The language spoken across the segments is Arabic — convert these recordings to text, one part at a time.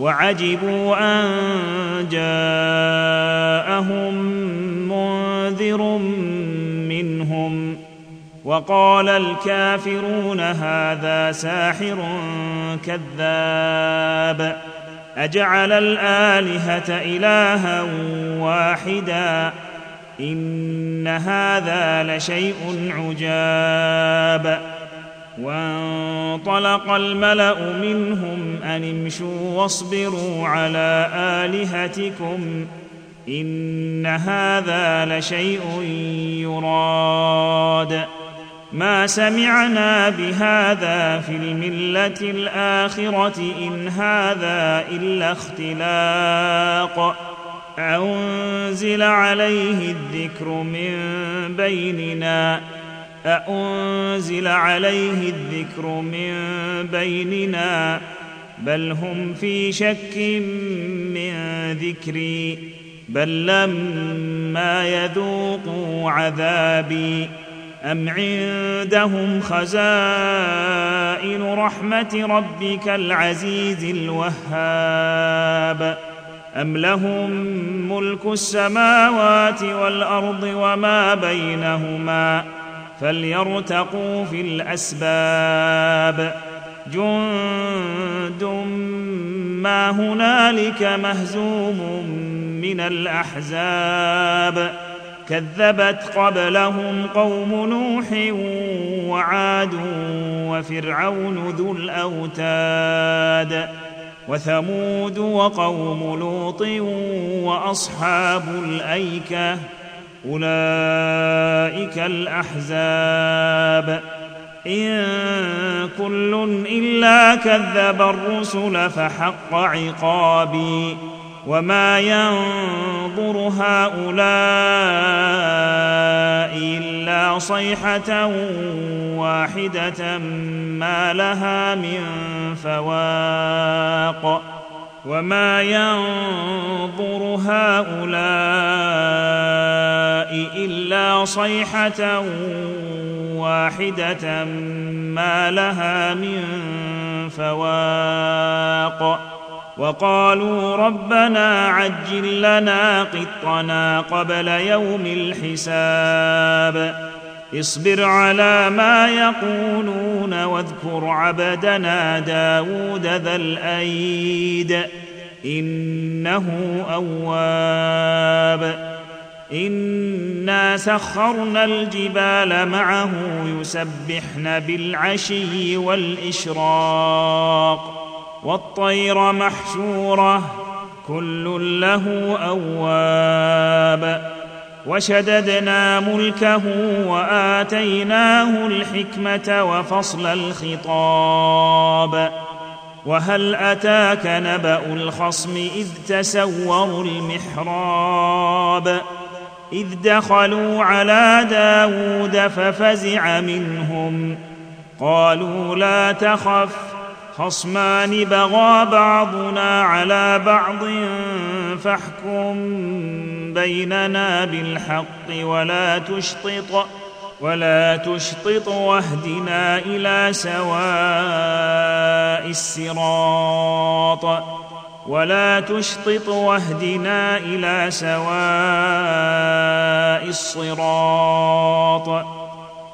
وعجبوا أن جاءهم منذر منهم وقال الكافرون هذا ساحر كذاب أجعل الآلهة إلها واحدا إن هذا لشيء عجاب وانطلق الملأ منهم أن امشوا واصبروا على آلهتكم إن هذا لشيء يراد. ما سمعنا بهذا في الملة الآخرة إن هذا إلا اختلاق. أنزل عليه الذكر من بيننا. أأنزل عليه الذكر من بيننا بل هم في شك من ذكري بل لما يذوقوا عذابي أم عندهم خزائن رحمة ربك العزيز الوهاب أم لهم ملك السماوات والأرض وما بينهما ۖ فليرتقوا في الأسباب. جند ما هنالك مهزوم من الأحزاب. كذبت قبلهم قوم نوح وعاد وفرعون ذو الأوتاد. وثمود وقوم لوط وأصحاب الأيكة. أولئك الأحزاب. إن كل إلا كذب الرسل فحق عقابي. وما ينظر هؤلاء إلا صيحة واحدة ما لها من فواق. وما ينظر هؤلاء إلا صيحة واحدة ما لها من فواق. وقالوا ربنا عجل لنا قطنا قبل يوم الحساب. اصبر على ما يقولون واذكر عبدنا داود ذا الأيد. إنه أواب. إنا سخرنا الجبال معه يسبحن بالعشي والإشراق. والطير محشوره. كل له أواب. وشددنا ملكه وآتيناه الحكمة وفصل الخطاب. وهل أتاك نبأ الخصم إذ تسوروا المحراب؟ إذ دخلوا على داود ففزع منهم. قالوا لا تخف خصمان بغى بعضنا على بعض فاحكم بيننا بالحق ولا تشطط ولا تشطط واهدنا إلى سواء الصراط ولا تشطط واهدنا إلى سواء الصراط.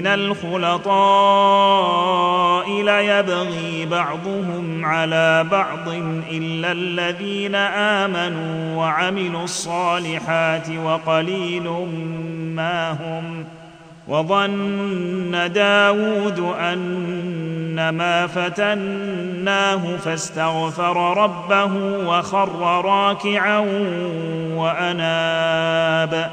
من الخلطاء ليبغي بعضهم على بعض إلا الذين آمنوا وعملوا الصالحات وقليل ما هم وظن داود انما فتناه فاستغفر ربه وخر راكعا وأناب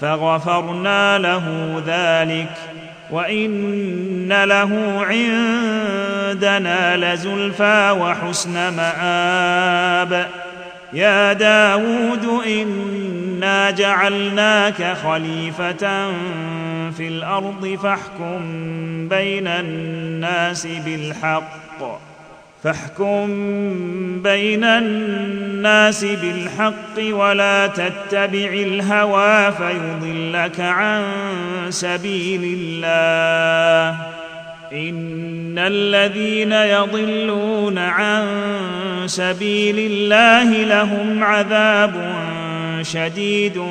فغفرنا له ذلك وان له عندنا لزلفى وحسن مآب يا داود انا جعلناك خليفه في الأرض فاحكم بين الناس بالحق فاحكم بين الناس بالحق ولا تتبع الهوى فيضلك عن سبيل الله. إن الذين يضلون عن سبيل الله لهم عذاب شديد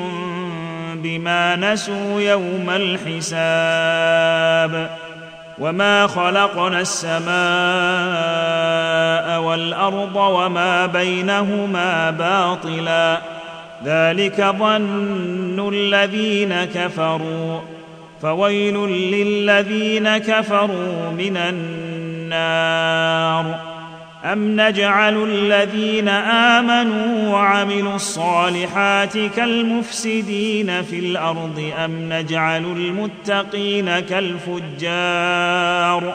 بما نسوا يوم الحساب. وما خلقنا السماء والأرض وما بينهما باطلا. ذلك ظن الذين كفروا. فويل للذين كفروا من النار. أم نجعل الذين آمنوا وعملوا الصالحات كالمفسدين في الأرض أم نجعل المتقين كالفجار؟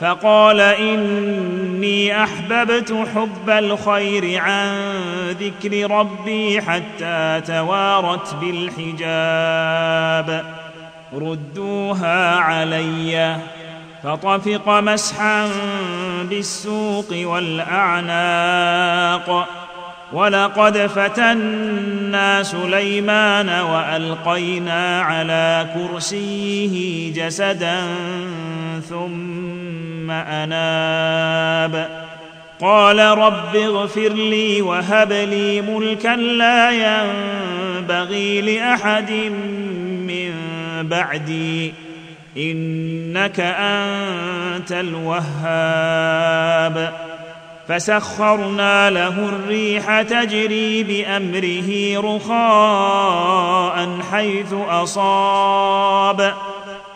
فقال إني أحببت حب الخير عن ذكر ربي حتى توارت بالحجاب. ردوها عليّ. فطفق مسحا بالسوق والأعناق. ولقد فتنا سليمان وألقينا على كرسيه جسدا ثم أناب. قال رب اغفر لي وهب لي ملكا لا ينبغي لأحد من بعدي. إنك أنت الوهاب. فسخرنا له الريح تجري بأمره رخاء حيث أصاب.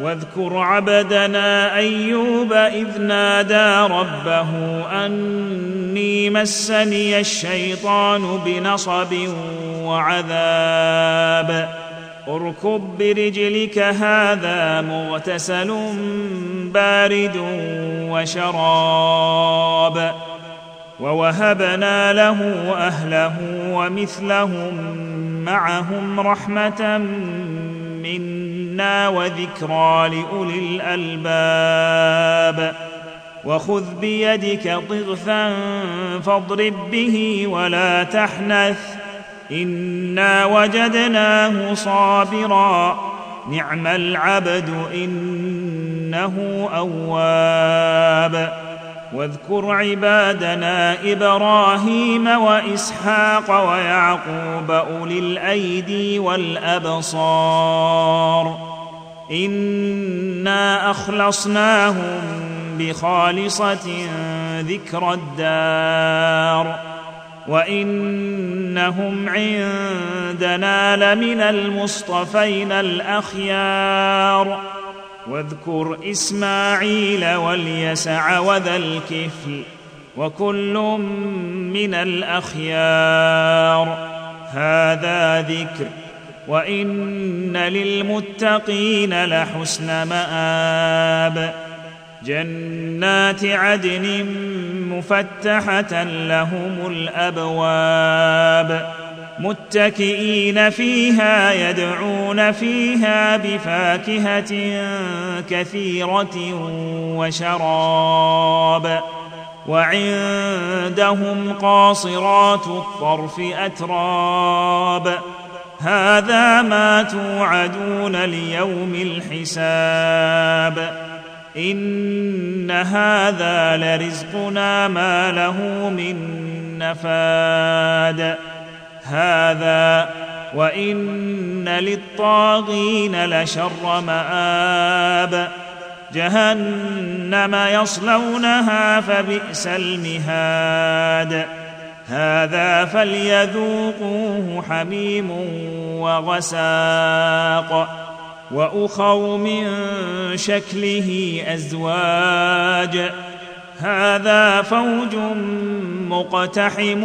واذكر عبدنا أيوب إذ نادى ربه أني مسني الشيطان بنصب وعذاب. اركب برجلك هذا مغتسل بارد وشراب. ووهبنا له أهله ومثلهم معهم رحمة منا. وذكرى لاولي الالباب وخذ بيدك ضغثا فاضرب به ولا تحنث انا وجدناه صابرا نعم العبد انه اواب واذكر عبادنا إبراهيم وإسحاق ويعقوب أولي الأيدي والأبصار. إنا أخلصناهم بخالصة ذكر الدار. وإنهم عندنا لمن المصطفين الأخيار. واذكر إسماعيل واليسع وذا الكفل وكل من الأخيار. هذا ذكر وإن للمتقين لحسن مآب. جنات عدن مفتحة لهم الأبواب. متكئين فيها يدعون فيها بفاكهة كثيرة وشراب. وعندهم قاصرات الطرف أتراب. هذا ما توعدون ليوم الحساب. إن هذا لرزقنا ما له من نفاد. هذا وإن للطاغين لشر مآب جهنم يصلونها فبئس المهاد. هذا فليذوقوه حميم وغساق وأخر من شكله أزواج. هذا فوج مقتحم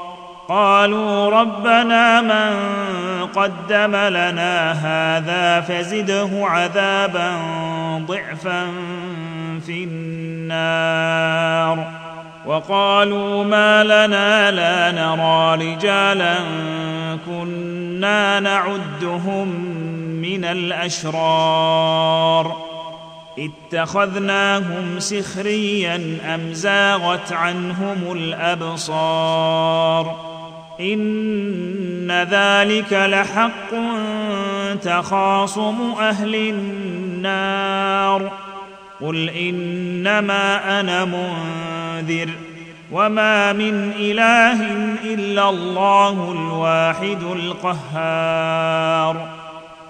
قالوا ربنا من قدم لنا هذا فزده عذابا ضعفا في النار. وقالوا ما لنا لا نرى رجالا كنا نعدهم من الأشرار. اتخذناهم سخريا أم زاغت عنهم الأبصار. إن ذلك لحق تخاصم أهل النار. قل إنما أنا منذر وما من إله إلا الله الواحد القهار.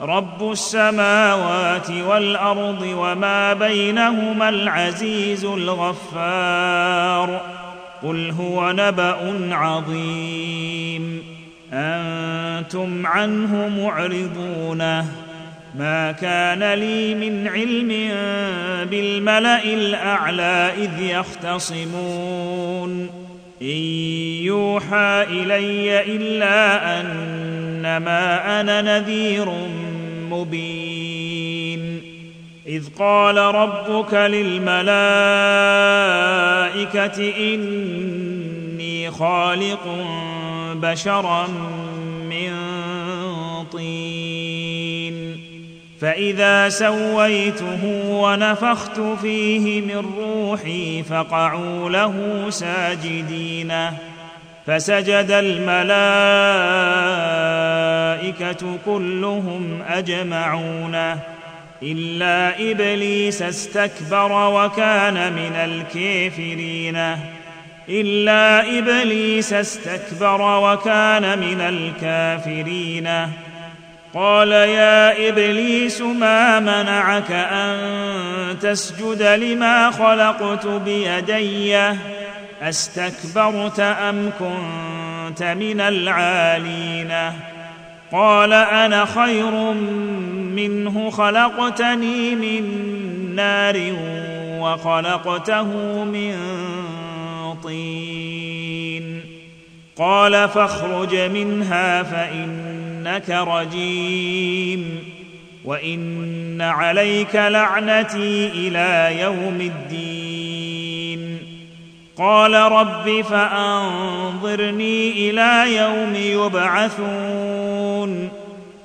رب السماوات والأرض وما بينهما العزيز الغفار. قل هو نبأ عظيم. أنتم عنه معرضونه ما كان لي من علم بالملأ الأعلى إذ يختصمون. إن يوحى إلي إلا أنما أنا نذير مبين. إذ قال ربك للملائكة إني خالق بشرا من طين. فإذا سويته ونفخت فيه من روحي فقعوا له ساجدين. فسجد الملائكة كلهم أجمعون. الا ابليس استكبر وكان من الكافرين. الا ابليس استكبر وكان من الكافرين. قال يا ابليس ما منعك ان تسجد لما خلقت بيدي؟ استكبرت ام كنت من العالين؟ قال أنا خير منه خلقتني من نار وخلقته من طين. قال فاخرج منها فإنك رجيم. وإن عليك لعنتي إلى يوم الدين. قال رب فأنظرني إلى يوم يبعثون.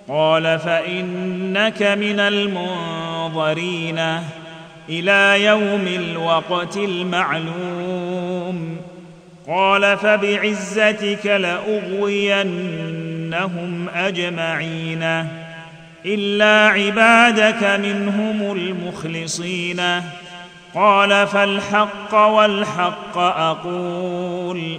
قال فإنك من المنظرين إلى يوم الوقت المعلوم. قال فبعزتك لأغوينهم أجمعين إلا عبادك منهم المخلصين. قال فالحق والحق أقول.